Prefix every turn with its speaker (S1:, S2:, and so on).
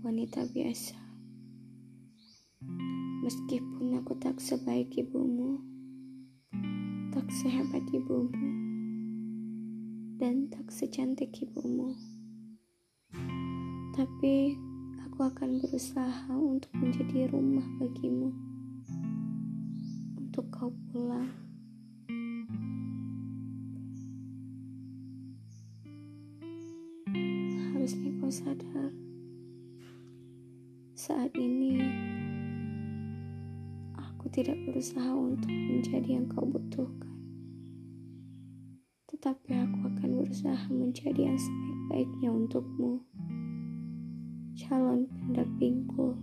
S1: wanita biasa. Meskipun aku tak sebaik ibumu, tak sehebat ibumu, dan tak secantik ibumu. Tapi aku akan berusaha untuk menjadi rumah bagimu. Untuk kau pulang. Harusnya kau sadar. Saat ini aku tidak berusaha untuk menjadi yang kau butuhkan. Tetapi aku akan berusaha menjadi yang sebaik-baiknya untukmu calon pendampingku.